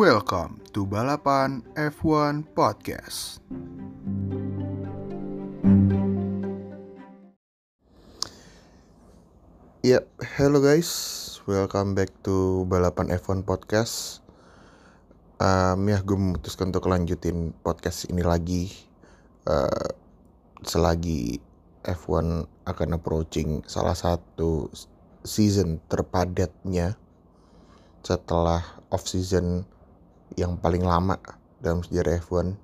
Welcome to Balapan F1 Podcast. Yep, hello guys, welcome back to Balapan F1 Podcast. Um, ya, gue memutuskan untuk lanjutin podcast ini lagi uh, selagi F1 akan approaching salah satu season terpadatnya setelah off season yang paling lama dalam sejarah F1.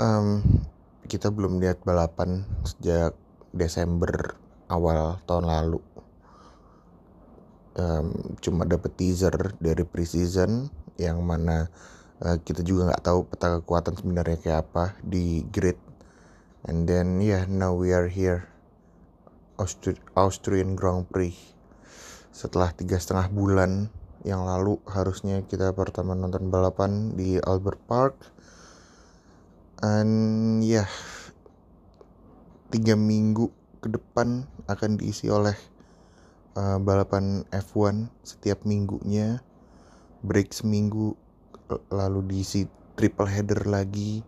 Um, kita belum lihat balapan sejak Desember awal tahun lalu. Um, cuma dapet teaser dari preseason yang mana uh, kita juga nggak tahu peta kekuatan sebenarnya kayak apa di grid. And then yeah, now we are here, Austri Austrian Grand Prix. Setelah tiga setengah bulan yang lalu harusnya kita pertama nonton balapan di Albert Park. And ya yeah, tiga minggu ke depan akan diisi oleh uh, balapan F1 setiap minggunya. Break seminggu lalu diisi triple header lagi.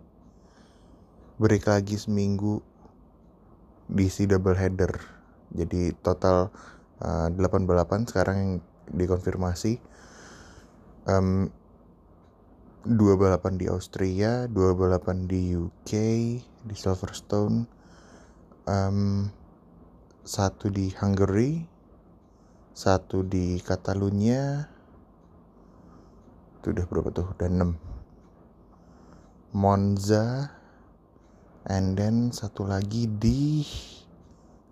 Break lagi seminggu diisi double header. Jadi total uh, 8 balapan sekarang yang dikonfirmasi um, dua balapan di Austria dua balapan di UK di Silverstone um, satu di Hungary, satu di Catalunya, itu udah berapa tuh? Udah 6. Monza, and then satu lagi di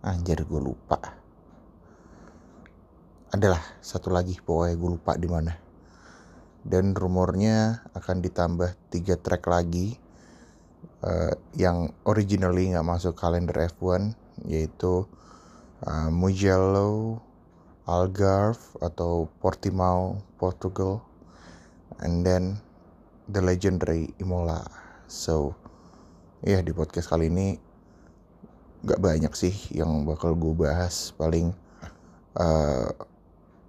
anjir gue lupa. Adalah satu lagi pokoknya gue lupa di mana. Dan rumornya akan ditambah tiga track lagi uh, yang originally nggak masuk kalender F1 yaitu uh, Mugello, Algarve atau Portimao, Portugal, and then the legendary Imola. So, ya yeah, di podcast kali ini gak banyak sih yang bakal gue bahas. Paling uh,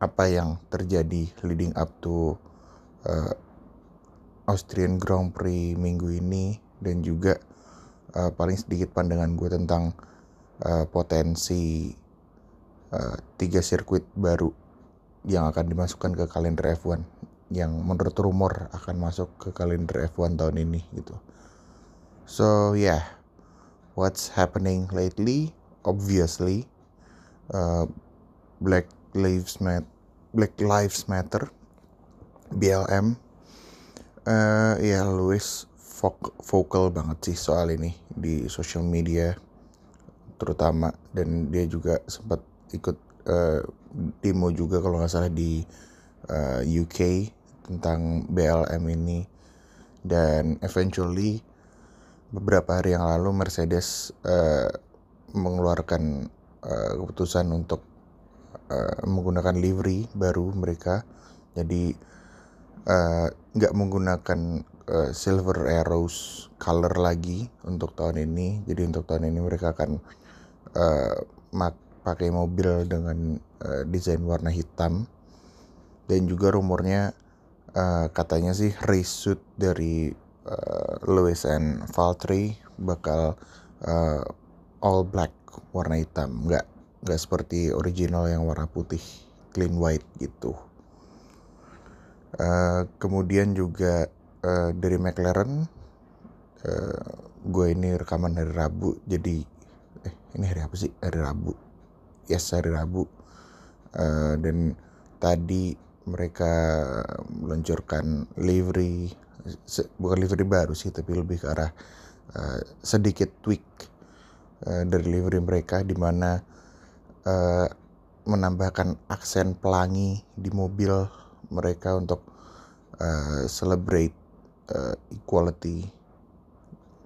apa yang terjadi leading up to uh, Austrian Grand Prix minggu ini dan juga uh, paling sedikit pandangan gue tentang uh, potensi uh, tiga sirkuit baru yang akan dimasukkan ke kalender F1 yang menurut rumor akan masuk ke kalender F1 tahun ini gitu. So yeah, what's happening lately? Obviously, uh, Black Lives Matter, Black Lives Matter, BLM. Uh, ya Louis vocal banget sih soal ini di social media terutama dan dia juga sempat ikut uh, demo juga kalau nggak salah di uh, eh, UK tentang BLM ini dan eventually beberapa hari yang lalu Mercedes uh, mengeluarkan uh, keputusan untuk uh, menggunakan livery baru mereka. Jadi nggak uh, menggunakan uh, silver arrows color lagi untuk tahun ini. Jadi untuk tahun ini mereka akan uh, pakai mobil dengan uh, desain warna hitam. Dan juga rumornya uh, katanya sih race suit dari uh, Lewis and Valtteri bakal uh, all black warna hitam. Nggak nggak seperti original yang warna putih clean white gitu. Uh, kemudian juga uh, dari McLaren uh, gue ini rekaman hari Rabu jadi eh ini hari apa sih? Hari Rabu. Yes hari Rabu. Uh, dan tadi mereka meluncurkan livery bukan livery baru sih tapi lebih ke arah uh, sedikit tweak uh, dari livery mereka di mana uh, menambahkan aksen pelangi di mobil mereka untuk uh, celebrate uh, equality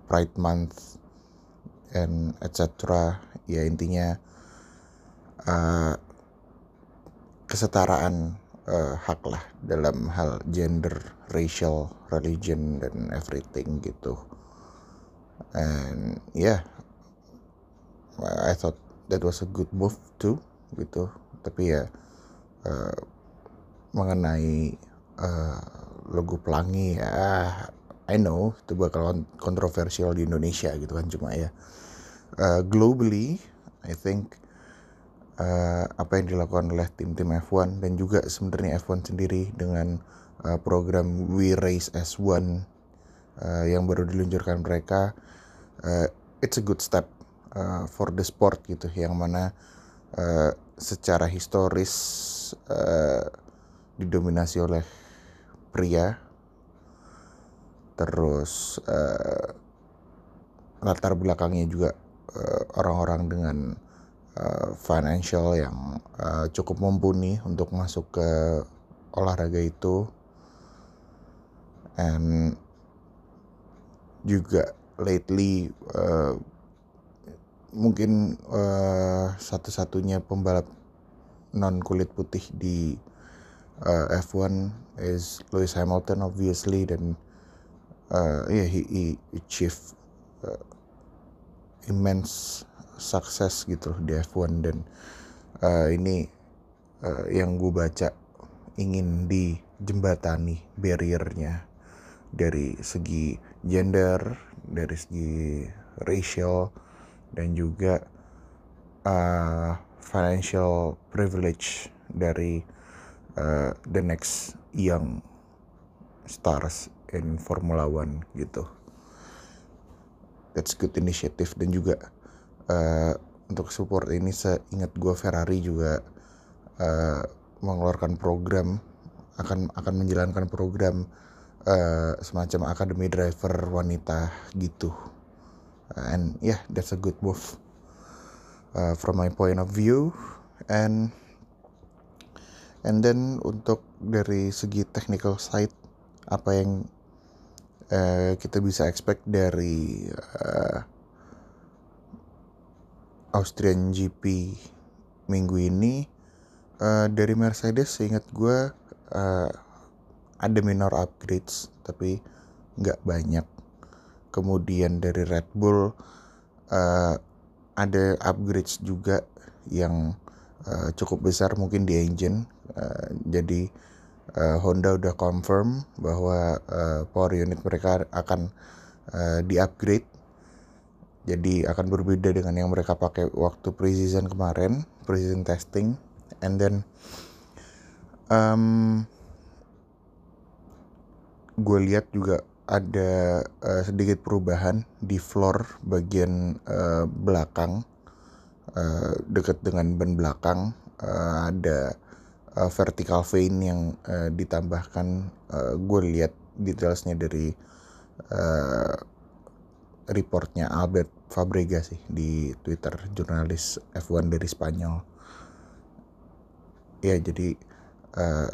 Pride Month and etc ya intinya uh, kesetaraan uh, hak lah dalam hal gender, racial, religion dan everything gitu. And yeah, I thought that was a good move too gitu. Tapi ya uh, mengenai uh, logo pelangi ya I know itu bakal kontroversial di Indonesia gitu kan cuma ya uh, globally I think uh, apa yang dilakukan oleh tim-tim F1 dan juga sebenarnya F1 sendiri dengan uh, program We Race S1 uh, yang baru diluncurkan mereka uh, it's a good step uh, for the sport gitu yang mana uh, secara historis uh, didominasi oleh pria. Terus uh, latar belakangnya juga orang-orang uh, dengan uh, financial yang uh, cukup mumpuni untuk masuk ke olahraga itu. And juga lately uh, mungkin uh, satu-satunya pembalap non kulit putih di uh, F1 is Lewis Hamilton obviously dan uh, yeah he, he achieve uh, immense success gitu di F1 dan uh, ini uh, yang gue baca ingin dijembatani barriernya dari segi gender, dari segi racial dan juga uh, financial privilege dari uh, the next young stars in Formula One gitu. That's good initiative dan juga uh, untuk support ini seingat gue Ferrari juga uh, mengeluarkan program akan akan menjalankan program uh, semacam akademi driver wanita gitu and yeah that's a good move uh, from my point of view. And and then untuk dari segi technical side apa yang uh, kita bisa expect dari uh, Austrian GP minggu ini uh, dari Mercedes seingat gue uh, ada minor upgrades tapi nggak banyak kemudian dari Red Bull uh, ada upgrades juga yang uh, cukup besar mungkin di engine uh, jadi uh, Honda udah confirm bahwa uh, power unit mereka akan uh, di-upgrade. Jadi akan berbeda dengan yang mereka pakai waktu pre-season kemarin, pre-season testing. And then um, gue lihat juga ada uh, sedikit perubahan di floor bagian uh, belakang uh, dekat dengan ban belakang uh, ada uh, vertical vein yang uh, ditambahkan uh, gue lihat detailsnya dari uh, reportnya Albert Fabrega sih di Twitter jurnalis F1 dari Spanyol. Ya jadi uh,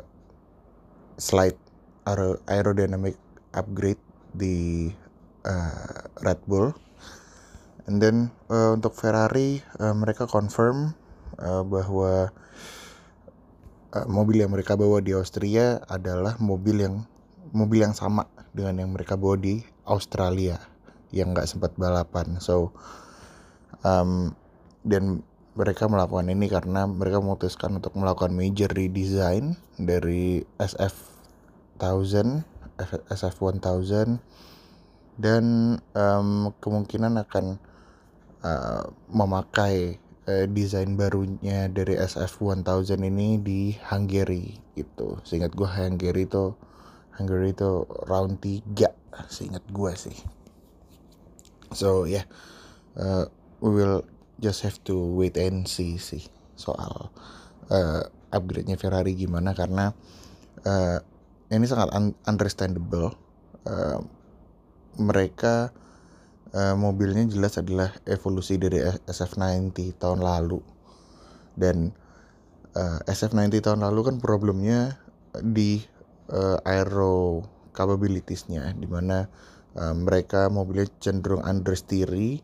slide aer aerodynamic upgrade di uh, Red Bull and then uh, untuk Ferrari uh, mereka confirm uh, bahwa uh, mobil yang mereka bawa di Austria adalah mobil yang mobil yang sama dengan yang mereka bawa di Australia yang nggak sempat balapan. So um, dan mereka melakukan ini karena mereka memutuskan untuk melakukan major redesign dari SF 1000, SF 1000 dan um, kemungkinan akan uh, memakai eh, desain barunya dari SF 1000 ini di Hungary gitu. Seingat gue Hungary itu Hungary itu round 3 seingat gue sih. So ya yeah, uh, we will just have to wait and see sih soal uh, upgrade-nya Ferrari gimana karena uh, ini sangat un understandable. Uh, mereka uh, mobilnya jelas adalah evolusi dari SF90 tahun lalu dan uh, eh, SF90 tahun lalu kan problemnya di uh, aero capabilitiesnya di mana uh, mereka mobilnya cenderung understeery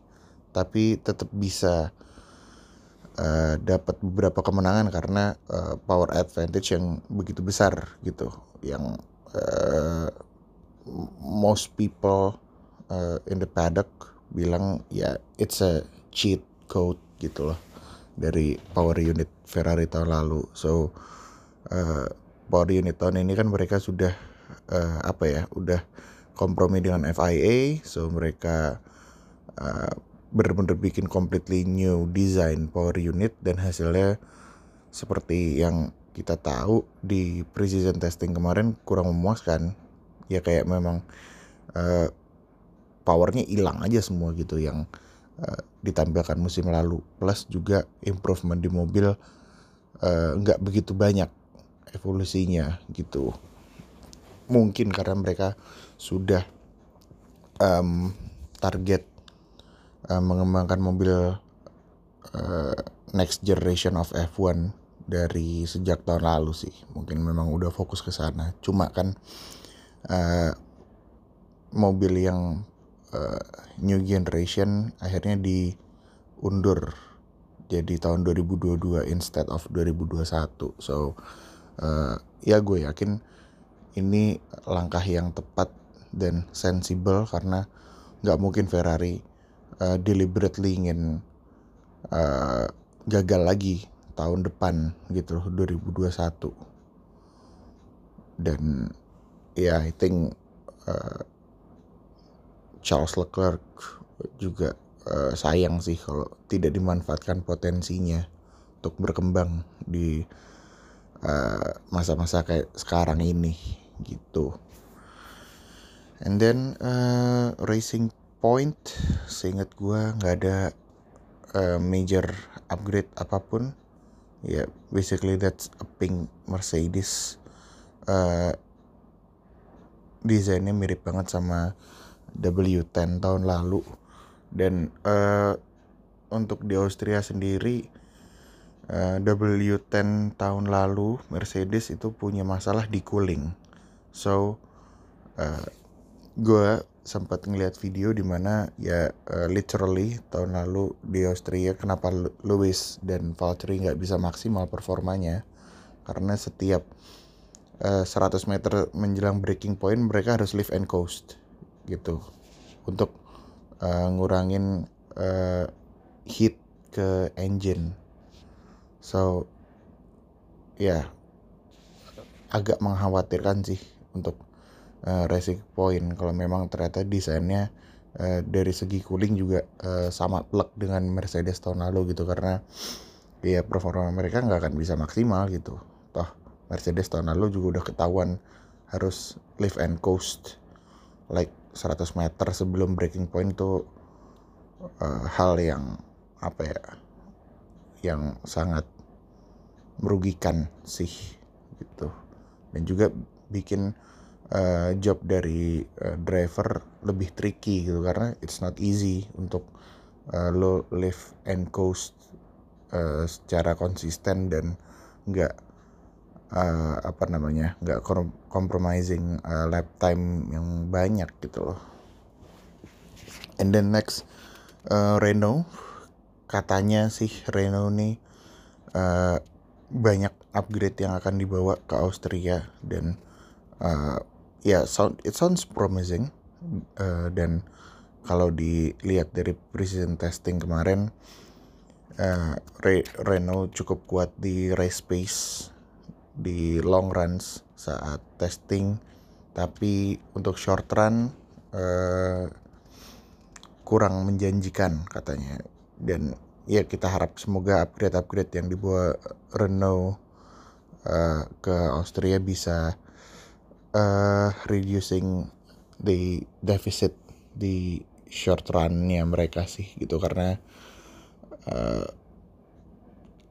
tapi tetap bisa uh, dapat beberapa kemenangan karena uh, power advantage yang begitu besar gitu yang uh, most people uh, in the paddock bilang ya it's a cheat code gitu loh dari power unit Ferrari tahun lalu. So uh, power unit tahun ini kan mereka sudah uh, apa ya udah kompromi dengan FIA so mereka uh, benar-benar bikin completely new design power unit dan hasilnya seperti yang kita tahu di precision testing kemarin kurang memuaskan ya kayak memang uh, powernya hilang aja semua gitu yang uh, ditampilkan musim lalu. Plus juga improvement di mobil nggak uh, begitu banyak evolusinya gitu. Mungkin karena mereka sudah um, target uh, mengembangkan mobil uh, next generation of F1 dari sejak tahun lalu sih. Mungkin memang udah fokus ke sana. Cuma kan uh, mobil yang uh, new generation akhirnya diundur. Jadi tahun 2022 instead of 2021 so uh, ya gue yakin ini langkah yang tepat dan sensibel karena nggak mungkin Ferrari uh, deliberately ingin uh, gagal lagi tahun depan gitu 2021 dan ya yeah, I think uh, Charles Leclerc juga uh, sayang sih kalau tidak dimanfaatkan potensinya untuk berkembang di masa-masa uh, kayak sekarang ini gitu. And then uh, racing point seingat gue nggak ada uh, major upgrade apa pun yeah, basically that's a pink Mercedes. Uh, desainnya mirip banget sama W10 tahun lalu. Dan uh, untuk di Austria sendiri uh, W10 tahun lalu Mercedes itu punya masalah di cooling. So uh, gue sempat ngeliat video di mana ya uh, literally tahun lalu di Austria kenapa Lewis dan Valtteri nggak bisa maksimal performanya? Karena setiap uh, eh, 100 meter menjelang breaking point mereka harus lift and coast gitu. Untuk uh, ngurangin uh, heat ke engine. So ya yeah, agak mengkhawatirkan sih untuk uh, racing point. Kalau memang ternyata desainnya uh, dari segi cooling juga uh, sama plek dengan Mercedes tahun lalu gitu. Karena ya performa mereka nggak akan bisa maksimal gitu. Toh Mercedes tahun lalu juga udah ketahuan harus lift and coast like 100 meter sebelum breaking point tuh uh, hal yang apa ya yang sangat merugikan sih gitu. Dan juga bikin uh, job dari uh, driver lebih tricky gitu. Karena it's not easy untuk uh, lo live and coast uh, secara konsisten dan nggak uh, apa namanya nggak compromising uh, lap time yang banyak gitu loh. And then next uh, Renault. Katanya sih Renault nih uh, banyak upgrade yang akan dibawa ke Austria dan uh, ya yeah, sound it sounds promising. Uh, dan kalau dilihat dari precision testing kemarin uh, Re Renault cukup kuat di race pace di long runs saat testing. Tapi untuk short run uh, kurang menjanjikan katanya. Dan ya kita harap semoga upgrade-upgrade yang dibawa Renault uh, ke Austria bisa uh, reducing the deficit di short runnya mereka sih gitu. Karena uh,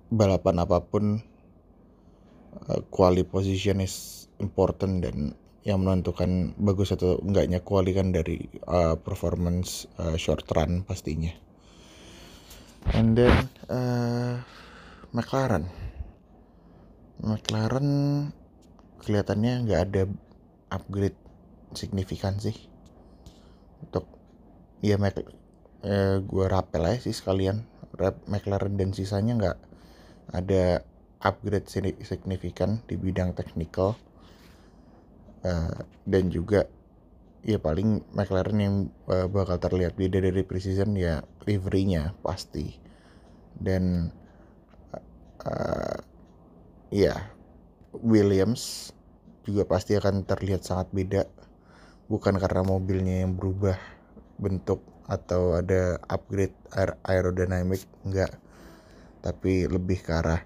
balapan apa pun uh, position is important dan yang menentukan bagus atau enggaknya quali kan dari uh, performance uh, short run pastinya. And then uh, McLaren. McLaren kelihatannya nggak ada upgrade signifikan sih. Untuk ya Mac eh, gue rapel aja sih sekalian. Rap McLaren dan sisanya nggak ada upgrade signifikan di bidang teknikal. Uh, dan juga ya paling McLaren yang uh, bakal terlihat beda dari precision ya liverynya pasti. Dan uh, ya Williams juga pasti akan terlihat sangat beda. Bukan karena mobilnya yang berubah bentuk atau ada upgrade aer aerodynamic enggak. Tapi lebih ke arah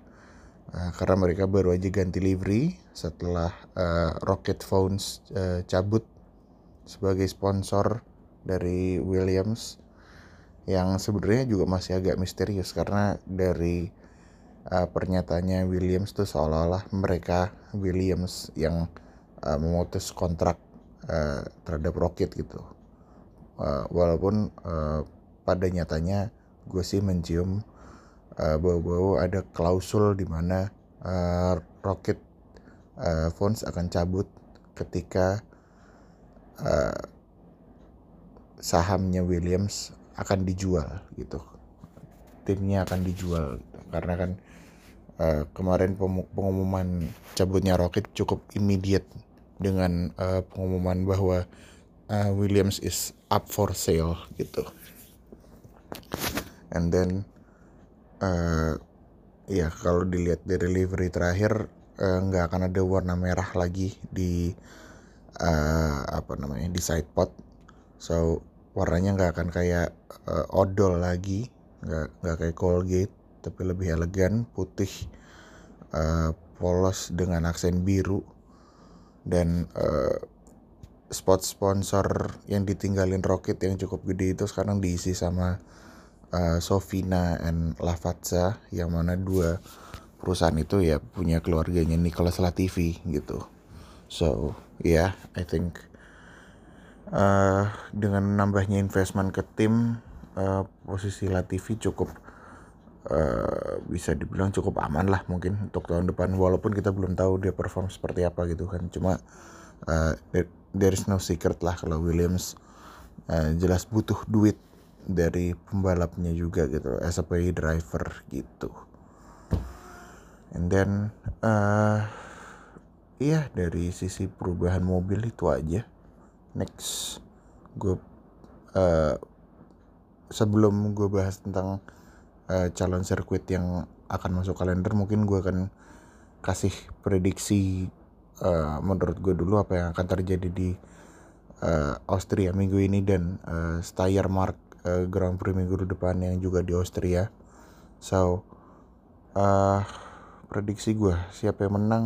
uh, karena mereka baru aja ganti livery setelah uh, Rocket Phones uh, cabut sebagai sponsor dari Williams yang sebenarnya juga masih agak misterius karena dari uh, pernyataannya Williams tuh seolah-olah mereka Williams yang uh, memutus kontrak uh, terhadap Rocket gitu. Uh, walaupun uh, pada nyatanya gue sih mencium uh, bau-bau ada klausul di mana uh, Rocket uh, Phones akan cabut ketika uh, sahamnya Williams akan dijual gitu timnya akan dijual gitu. karena kan uh, kemarin pengumuman cabutnya Rocket cukup immediate dengan uh, pengumuman bahwa uh, Williams is up for sale gitu. And then uh, ya kalau dilihat dari delivery terakhir nggak uh, akan ada warna merah lagi di uh, apa namanya di side pod. So warnanya nggak akan kayak uh, odol lagi, nggak nggak kayak Colgate tapi lebih elegan putih uh, polos dengan aksen biru dan uh, spot sponsor yang ditinggalin Rocket yang cukup gede itu sekarang diisi sama uh, Sofina and Lavazza yang mana dua perusahaan itu ya punya keluarganya Nicholas Latifi gitu. So yeah I think uh, dengan nambahnya investment ke tim uh, posisi Latifi cukup uh, bisa dibilang cukup aman lah mungkin untuk tahun depan walaupun kita belum tahu dia perform seperti apa gitu kan. Cuma uh, there, is no secret lah kalau Williams uh, jelas butuh duit dari pembalapnya juga gitu as driver gitu. And then uh, iya dari sisi perubahan mobil itu aja. Next gue uh, sebelum gue bahas tentang uh, calon sirkuit yang akan masuk kalender mungkin gue akan kasih prediksi uh, menurut gue dulu apa yang akan terjadi di uh, Austria minggu ini dan uh, Steiermark uh, Grand Prix minggu depan yang juga di Austria. So uh, prediksi gue siapa yang menang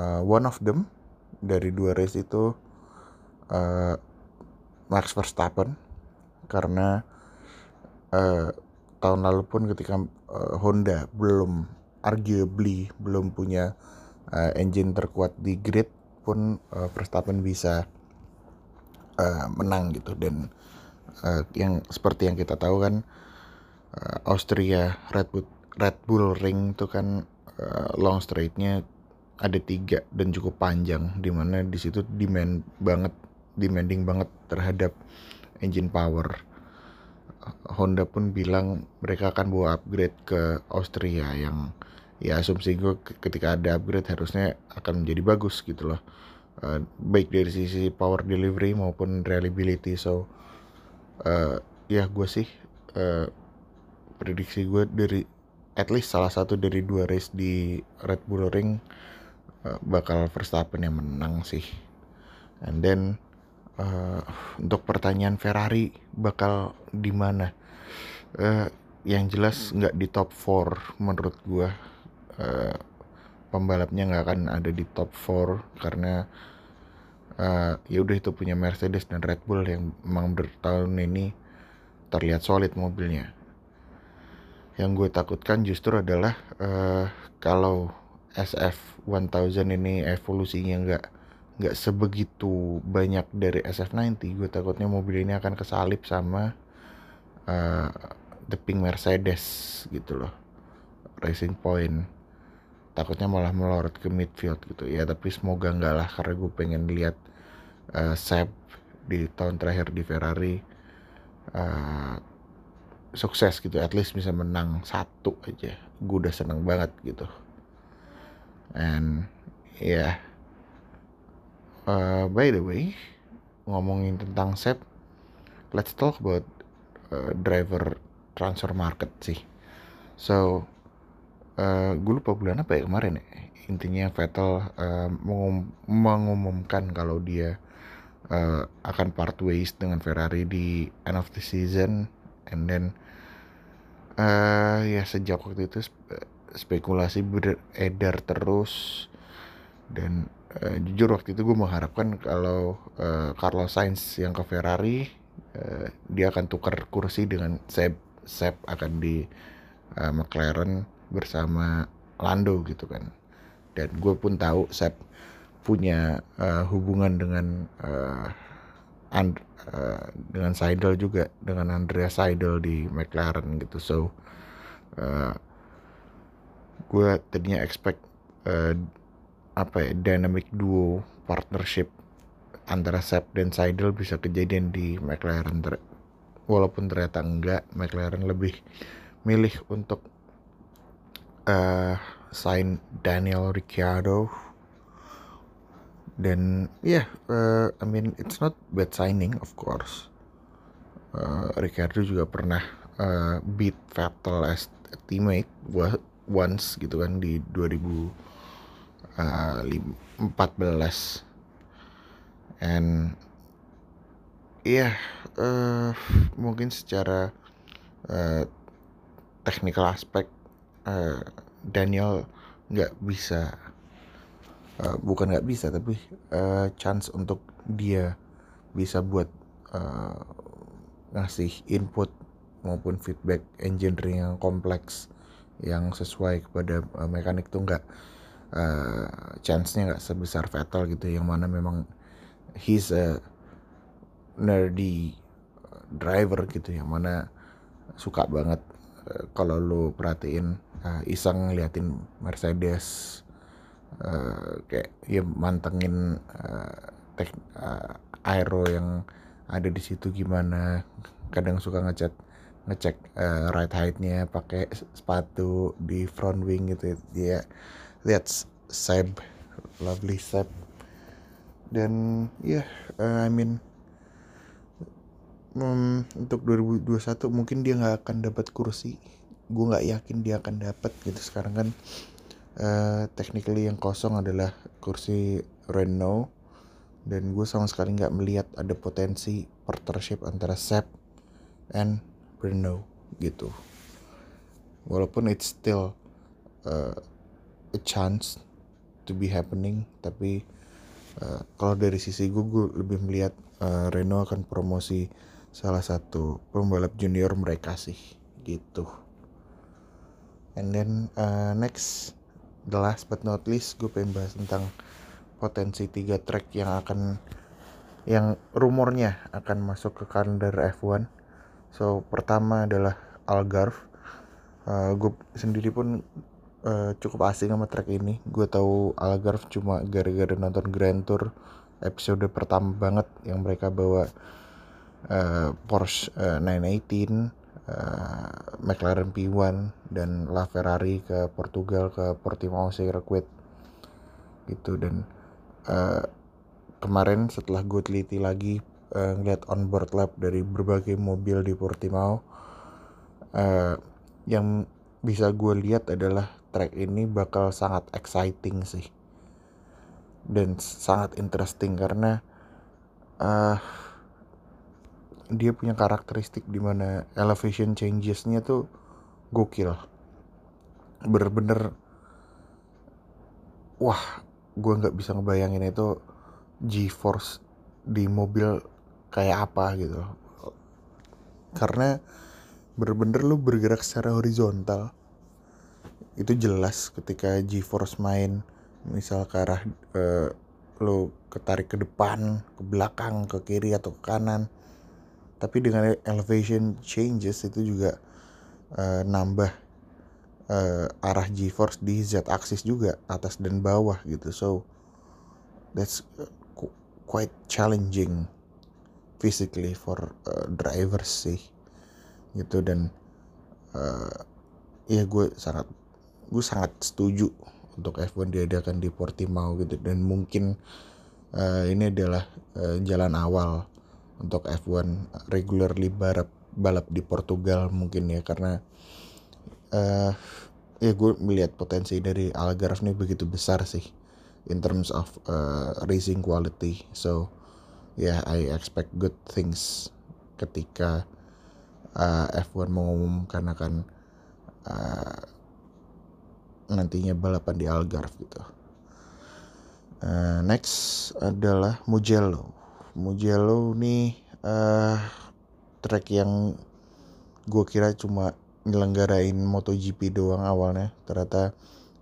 uh, one of them dari dua race itu uh, Max Verstappen. Karena uh, tahun lalu pun ketika uh, Honda belum arguably belum punya uh, engine terkuat di grid pun uh, Verstappen bisa uh, menang gitu. Dan uh, yang seperti yang kita tahu kan uh, Austria Red Bull Red Bull Ring itu kan uh, long straightnya ada tiga dan cukup panjang di mana di situ demand banget demanding banget terhadap engine power Honda pun bilang mereka akan bawa upgrade ke Austria yang ya asumsi gue ketika ada upgrade harusnya akan menjadi bagus gitu loh. Uh, baik dari sisi power delivery maupun reliability. So uh, ya gue sih uh, prediksi gue dari at least salah satu dari dua race di Red Bull Ring uh, bakal Verstappen yang menang sih. And then uh, untuk pertanyaan Ferrari bakal di mana? Uh, yang jelas nggak di top 4 menurut gue uh, pembalapnya nggak akan ada di top 4 karena uh, ya udah itu punya Mercedes dan Red Bull yang memang bertahun ini terlihat solid mobilnya. Yang gue takutkan justru adalah uh, kalau SF 1000 ini evolusinya nggak nggak sebegitu banyak dari SF90 gue takutnya mobil ini akan kesalip sama uh, the pink Mercedes gitu loh. Racing Point. Takutnya malah melorot ke midfield gitu. Ya tapi semoga enggak lah karena gue pengen lihat uh, Seb di tahun terakhir di Ferrari uh, sukses gitu. At least bisa menang satu aja. Gue udah seneng banget gitu. And ya yeah, Uh, by the way, ngomongin tentang Sep, let's talk about uh, driver transfer market sih. So, uh, gue lupa bulan apa ya kemarin ya. Intinya Vettel uh, mengum mengumumkan kalau dia uh, akan part ways dengan Ferrari di end of the season. And then uh, ya sejak waktu itu spekulasi beredar terus dan uh, jujur waktu itu gue mengharapkan kalau uh, Carlos Sainz yang ke Ferrari uh, dia akan tukar kursi dengan Seb Seb akan di uh, McLaren bersama Lando gitu kan. Dan gue pun tahu Seb punya uh, hubungan dengan uh, uh, dengan Seidel juga dengan Andrea Seidel di McLaren gitu. So uh, gue tadinya expect uh, apa ya dynamic duo partnership antara Seb dan Seidel bisa kejadian di McLaren walaupun ternyata enggak McLaren lebih milih untuk uh, sign Daniel Ricciardo. Dan ya yeah, uh, I mean it's not bad signing of course. Uh, Ricciardo juga pernah uh, beat Vettel as teammate once gitu kan di 2014 and iya yeah, uh, mungkin secara uh, technical aspek uh, Daniel nggak bisa uh, bukan nggak bisa tapi uh, chance untuk dia bisa buat uh, ngasih input maupun feedback engineering yang kompleks yang sesuai kepada uh, mekanik tuh nggak uh, chance-nya nggak sebesar Vettel gitu yang mana memang he's a nerdy driver gitu yang mana suka banget uh, kalau lu perhatiin uh, iseng ngeliatin Mercedes uh, kayak ya mantengin uh, tek, uh, aero yang ada di situ gimana kadang suka ngecek ngecek uh, right height-nya pakai sepatu di front wing gitu ya that's Seb lovely Seb. Dan ya yeah, uh, I mean um, untuk 2021 mungkin dia nggak akan dapat kursi. Gue nggak yakin dia akan dapat gitu sekarang kan. Uh, technically yang kosong adalah kursi Renault dan gue sama sekali nggak melihat ada potensi partnership antara Sep and Renault gitu. Walaupun it's still uh, a chance to be happening tapi uh, kalau dari sisi gue lebih melihat uh, Renault akan promosi salah satu pembalap junior mereka sih gitu. And then uh, next the last but not least gue pengen bahas tentang potensi tiga track yang akan yang rumornya akan masuk ke kalender F1 so pertama adalah Algarve. Uh, gue sendiri pun uh, cukup asing sama track ini. Gue tahu Algarve cuma gara-gara nonton Grand Tour episode pertama banget yang mereka bawa uh, Porsche uh, 918 uh, McLaren P1 dan La Ferrari ke Portugal ke Portimao Circuit gitu. Dan uh, kemarin setelah gue teliti lagi uh, ngeliat on board lap dari berbagai mobil di Portimao uh, yang bisa gue lihat adalah track ini bakal sangat exciting sih. Dan sangat interesting karena uh, dia punya karakteristik di mana elevation changesnya tuh gokil. Bener-bener wah gue nggak bisa ngebayangin itu G-force di mobil kayak apa gitu. Karena bener-bener lu bergerak secara horizontal itu jelas ketika G-force main misal ke arah uh, lu ketarik ke depan ke belakang ke kiri atau ke kanan. Tapi dengan elevation changes itu juga uh, nambah uh, arah G-force di Z-axis juga atas dan bawah gitu. So that's uh, quite challenging physically for uh, drivers sih. Gitu dan uh, ya gue sangat gue sangat setuju untuk F1 diadakan di Portimao gitu. Dan mungkin uh, ini adalah uh, jalan awal untuk F1 regularly balap balap di Portugal mungkin ya. Karena uh, ya gue melihat potensi dari Algarve ini begitu besar sih in terms of uh, racing quality. So yeah I expect good things ketika uh, F1 mengumumkan akan nantinya balapan di Algarve gitu. Uh, next adalah Mugello. Mugello nih uh, track yang gue kira cuma nyelenggarain MotoGP doang awalnya ternyata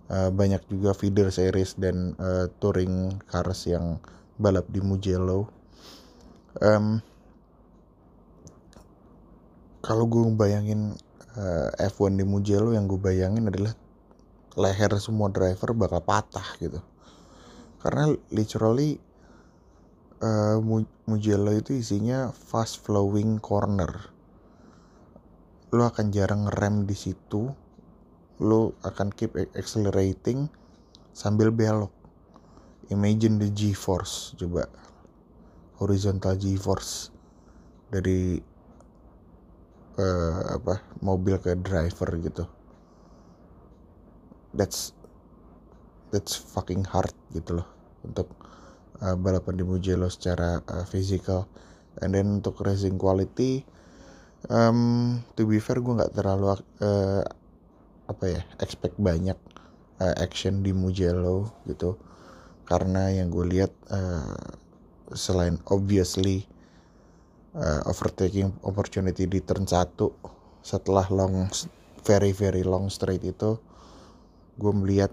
uh, banyak juga feeder series dan uh, touring cars yang balap di Mugello um, kalau gue bayangin uh, eh, F1 di Mugello yang gue bayangin adalah leher semua driver bakal patah gitu. Karena literally uh, Mugello itu isinya fast flowing corner. Lo akan jarang rem di situ lo akan keep accelerating sambil belok. Imagine the G-force coba. Horizontal G-force dari uh, apa mobil ke driver gitu that's that's fucking hard gitu loh untuk uh, balapan di Mugello secara uh, physical. And then untuk racing quality um, to be fair gue nggak terlalu uh, apa ya expect banyak uh, action di Mugello gitu. Karena yang gue lihat uh, selain obviously uh, overtaking opportunity di turn 1 setelah long very very long straight itu gue melihat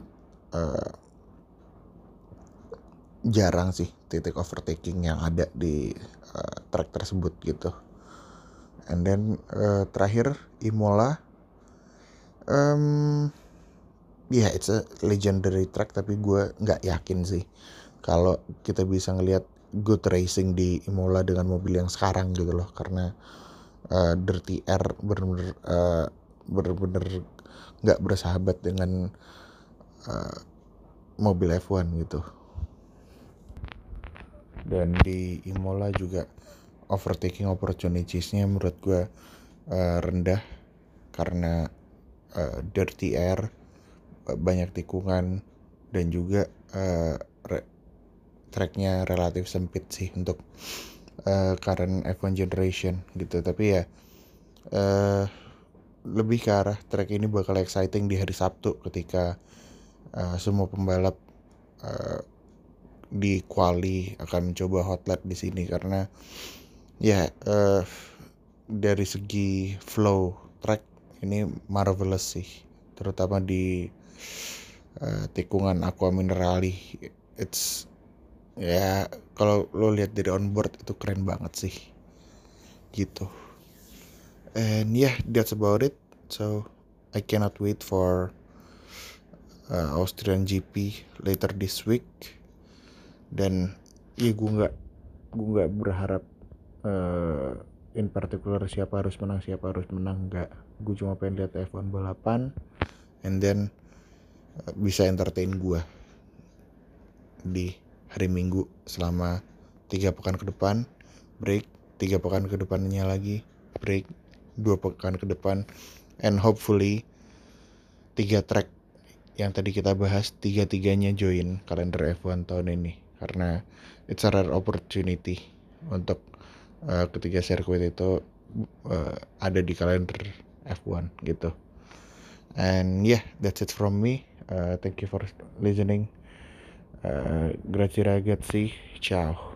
uh, jarang sih titik overtaking yang ada di uh, track tersebut gitu. And then uh, terakhir Imola. Um, ya yeah, it's a legendary track tapi gue nggak yakin sih kalau kita bisa ngelihat good racing di Imola dengan mobil yang sekarang gitu loh. Karena uh, Dirty Air bener-bener uh, bener-bener nggak bersahabat dengan uh, mobil F1 gitu. Dan di Imola juga overtaking opportunitiesnya menurut gue uh, rendah karena uh, dirty air banyak tikungan dan juga uh, re tracknya relatif sempit sih untuk uh, current F1 generation gitu. Tapi ya uh, lebih ke arah track ini bakal exciting di hari Sabtu ketika uh, semua pembalap uh, di quali akan mencoba hot lap di sini karena ya uh, dari segi flow track ini marvelous sih terutama di uh, tikungan aqua minerali. It's ya kalau lo lihat dari onboard itu keren banget sih gitu and yeah that's about it. So I cannot wait for uh, Austrian GP later this week. Dan ya gue nggak gue nggak berharap uh, in particular siapa harus menang siapa harus menang nggak. Gue cuma pengen lihat F1 balapan and then uh, bisa entertain gue di hari Minggu selama tiga pekan ke depan. Break tiga pekan ke depannya lagi. Break dua pekan ke depan and hopefully tiga track yang tadi kita bahas tiga-tiganya join kalender F1 tahun ini karena it's a rare opportunity untuk uh, ketiga sirkuit itu uh, ada di kalender F1 gitu. And yeah, that's it from me. Uh, thank you for listening. Uh, grazie ragazzi, ciao.